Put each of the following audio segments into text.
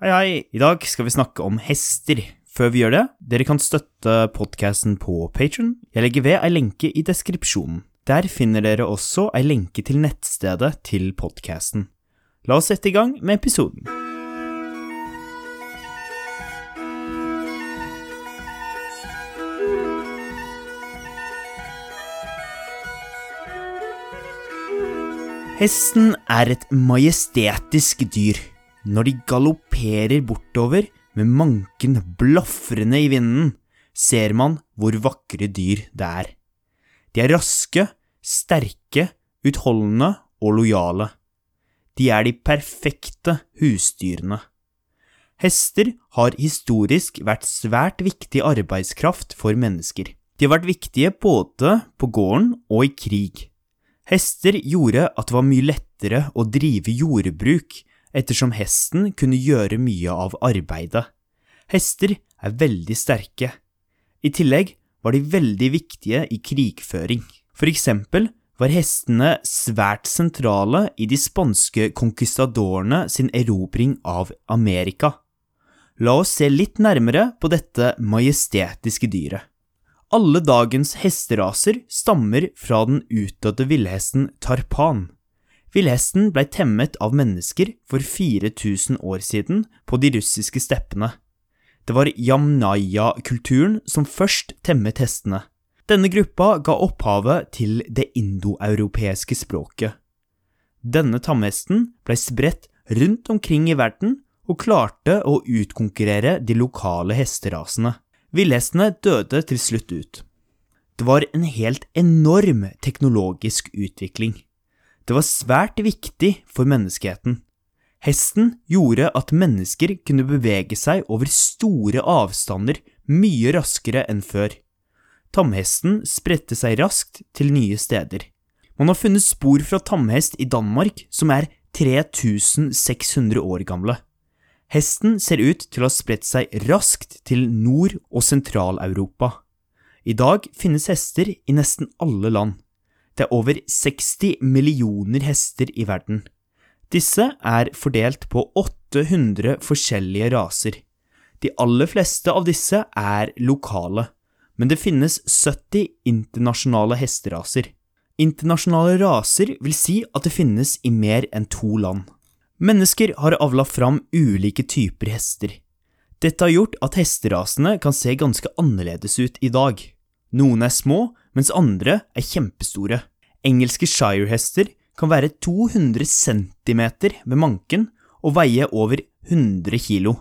Hei, hei. I dag skal vi snakke om hester. Før vi gjør det, dere kan støtte podkasten på Patron. Jeg legger ved ei lenke i deskripsjonen. Der finner dere også ei lenke til nettstedet til podkasten. La oss sette i gang med episoden. Hesten er et majestetisk dyr. Når de galopperer bortover med manken blafrende i vinden, ser man hvor vakre dyr det er. De er raske, sterke, utholdende og lojale. De er de perfekte husdyrene. Hester har historisk vært svært viktig arbeidskraft for mennesker. De har vært viktige både på gården og i krig. Hester gjorde at det var mye lettere å drive jordbruk, ettersom hesten kunne gjøre mye av arbeidet. Hester er veldig sterke. I tillegg var de veldig viktige i krigføring. For eksempel var hestene svært sentrale i de spanske conquistadorene sin erobring av Amerika. La oss se litt nærmere på dette majestetiske dyret. Alle dagens hesteraser stammer fra den utdødde villhesten tarpan. Villhesten blei temmet av mennesker for 4000 år siden på de russiske steppene. Det var jamnaya-kulturen som først temmet hestene. Denne gruppa ga opphavet til det indoeuropeiske språket. Denne tamhesten blei spredt rundt omkring i verden og klarte å utkonkurrere de lokale hesterasene. Villhestene døde til slutt ut. Det var en helt enorm teknologisk utvikling. Det var svært viktig for menneskeheten. Hesten gjorde at mennesker kunne bevege seg over store avstander mye raskere enn før. Tamhesten spredte seg raskt til nye steder. Man har funnet spor fra tamhest i Danmark som er 3600 år gamle. Hesten ser ut til å ha spredt seg raskt til Nord- og Sentral-Europa. I dag finnes hester i nesten alle land. Det er over 60 millioner hester i verden. Disse er fordelt på 800 forskjellige raser. De aller fleste av disse er lokale, men det finnes 70 internasjonale hesteraser. Internasjonale raser vil si at det finnes i mer enn to land. Mennesker har avla fram ulike typer hester. Dette har gjort at hesterasene kan se ganske annerledes ut i dag. Noen er små, mens andre er kjempestore. Engelske shirehester kan være 200 cm ved manken og veie over 100 kg.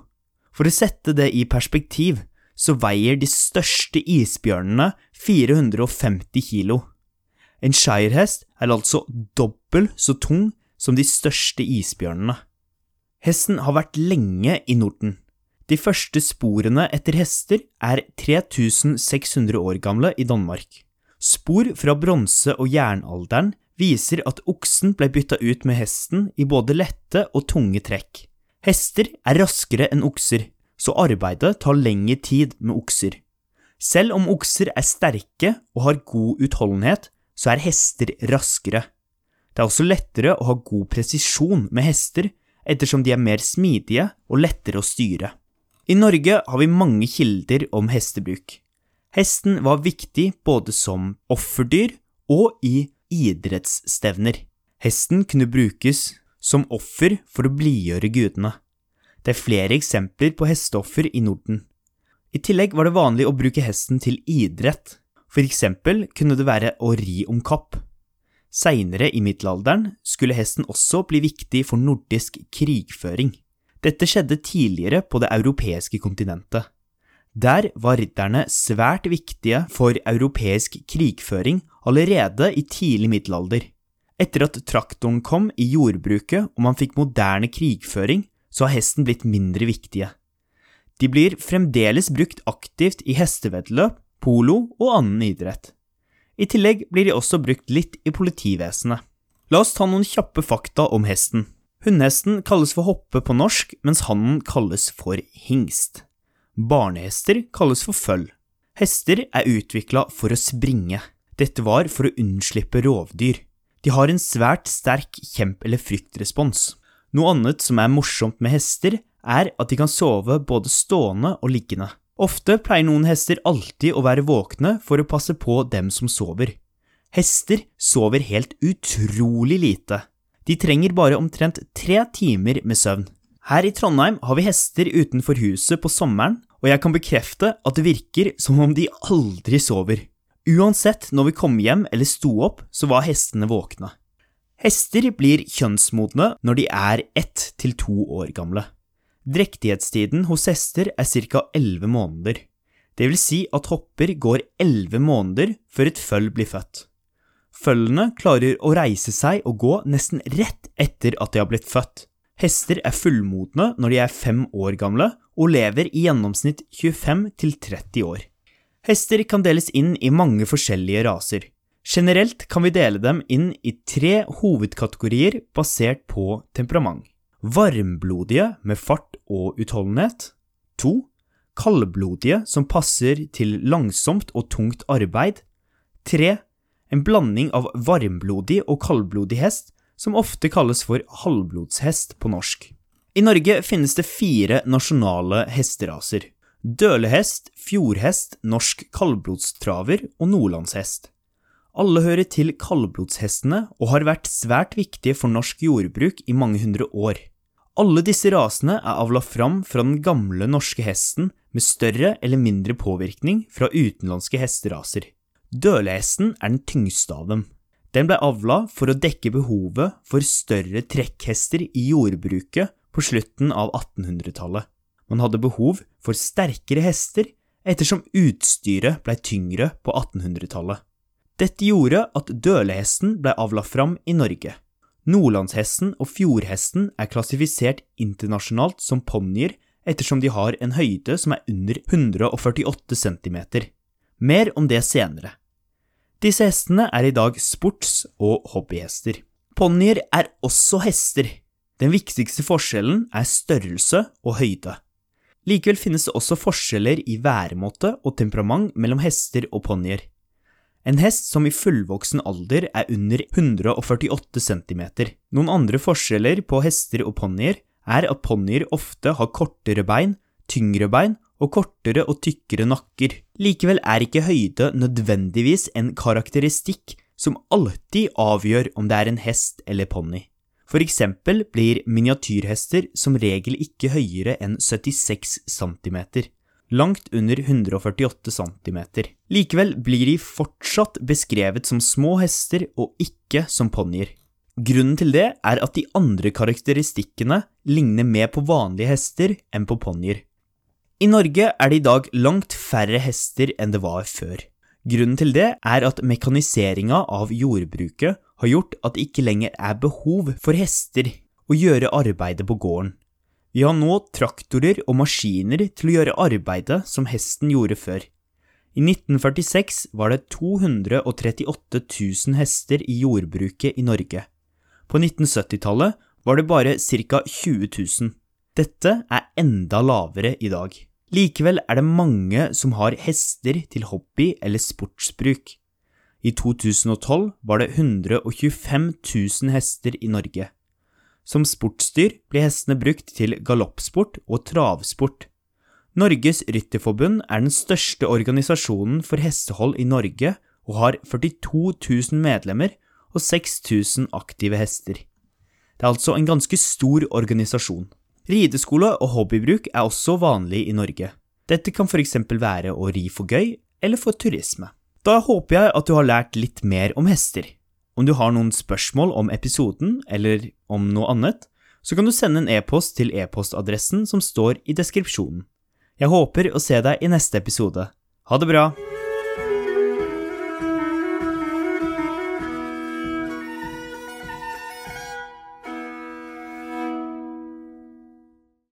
For å sette det i perspektiv, så veier de største isbjørnene 450 kg. En shirehest er altså dobbelt så tung som de største isbjørnene. Hesten har vært lenge i Norden. De første sporene etter hester er 3600 år gamle i Danmark. Spor fra bronse- og jernalderen viser at oksen ble bytta ut med hesten i både lette og tunge trekk. Hester er raskere enn okser, så arbeidet tar lengre tid med okser. Selv om okser er sterke og har god utholdenhet, så er hester raskere. Det er også lettere å ha god presisjon med hester, ettersom de er mer smidige og lettere å styre. I Norge har vi mange kilder om hestebruk. Hesten var viktig både som offerdyr og i idrettsstevner. Hesten kunne brukes som offer for å blidgjøre gudene. Det er flere eksempler på hesteoffer i Norden. I tillegg var det vanlig å bruke hesten til idrett, for eksempel kunne det være å ri om kapp. Seinere i middelalderen skulle hesten også bli viktig for nordisk krigføring. Dette skjedde tidligere på det europeiske kontinentet. Der var ridderne svært viktige for europeisk krigføring allerede i tidlig middelalder. Etter at traktoren kom i jordbruket og man fikk moderne krigføring, så har hesten blitt mindre viktige. De blir fremdeles brukt aktivt i hesteveddeløp, polo og annen idrett. I tillegg blir de også brukt litt i politivesenet. La oss ta noen kjappe fakta om hesten. Hundehesten kalles for hoppe på norsk, mens hannen kalles for hingst. Barnehester kalles for føll. Hester er utvikla for å springe. Dette var for å unnslippe rovdyr. De har en svært sterk kjemp- eller fryktrespons. Noe annet som er morsomt med hester, er at de kan sove både stående og liggende. Ofte pleier noen hester alltid å være våkne for å passe på dem som sover. Hester sover helt utrolig lite. De trenger bare omtrent tre timer med søvn. Her i Trondheim har vi hester utenfor huset på sommeren, og jeg kan bekrefte at det virker som om de aldri sover. Uansett når vi kom hjem eller sto opp, så var hestene våkne. Hester blir kjønnsmodne når de er ett til to år gamle. Drektighetstiden hos hester er ca. elleve måneder. Det vil si at hopper går elleve måneder før et føll blir født. Følgene klarer å reise seg og gå nesten rett etter at de har blitt født. Hester er fullmodne når de er fem år gamle, og lever i gjennomsnitt 25 til 30 år. Hester kan deles inn i mange forskjellige raser. Generelt kan vi dele dem inn i tre hovedkategorier basert på temperament. Varmblodige med fart og utholdenhet. To. Kaldblodige som passer til langsomt og tungt arbeid. Tre. En blanding av varmblodig og kaldblodig hest, som ofte kalles for halvblodshest på norsk. I Norge finnes det fire nasjonale hesteraser. Dølehest, fjordhest, norsk kaldblodstraver og nordlandshest. Alle hører til kaldblodshestene og har vært svært viktige for norsk jordbruk i mange hundre år. Alle disse rasene er avla fram fra den gamle norske hesten med større eller mindre påvirkning fra utenlandske hesteraser. Dølehesten er den tyngste av dem. Den ble avla for å dekke behovet for større trekkhester i jordbruket på slutten av 1800-tallet. Man hadde behov for sterkere hester ettersom utstyret blei tyngre på 1800-tallet. Dette gjorde at dølehesten blei avla fram i Norge. Nordlandshesten og fjordhesten er klassifisert internasjonalt som ponnier ettersom de har en høyde som er under 148 cm. Mer om det senere. Disse hestene er i dag sports- og hobbyhester. Ponnier er også hester, den viktigste forskjellen er størrelse og høyde. Likevel finnes det også forskjeller i væremåte og temperament mellom hester og ponnier. En hest som i fullvoksen alder er under 148 cm. Noen andre forskjeller på hester og ponnier er at ponnier ofte har kortere bein, tyngre bein og kortere og tykkere nakker. Likevel er ikke høyde nødvendigvis en karakteristikk som alltid avgjør om det er en hest eller ponni. For eksempel blir miniatyrhester som regel ikke høyere enn 76 cm, langt under 148 cm. Likevel blir de fortsatt beskrevet som små hester og ikke som ponnier. Grunnen til det er at de andre karakteristikkene ligner mer på vanlige hester enn på ponnier. I Norge er det i dag langt færre hester enn det var før. Grunnen til det er at mekaniseringa av jordbruket har gjort at det ikke lenger er behov for hester å gjøre arbeidet på gården. Vi har nå traktorer og maskiner til å gjøre arbeidet som hesten gjorde før. I 1946 var det 238 000 hester i jordbruket i Norge. På 1970-tallet var det bare ca. 20 000. Dette er enda lavere i dag. Likevel er det mange som har hester til hobby eller sportsbruk. I 2012 var det 125 000 hester i Norge. Som sportsdyr blir hestene brukt til galoppsport og travsport. Norges Rytterforbund er den største organisasjonen for hestehold i Norge og har 42 000 medlemmer og 6000 aktive hester. Det er altså en ganske stor organisasjon. Rideskole og hobbybruk er også vanlig i Norge. Dette kan f.eks. være å ri for gøy eller for turisme. Da håper jeg at du har lært litt mer om hester. Om du har noen spørsmål om episoden eller om noe annet, så kan du sende en e-post til e-postadressen som står i deskripsjonen. Jeg håper å se deg i neste episode. Ha det bra!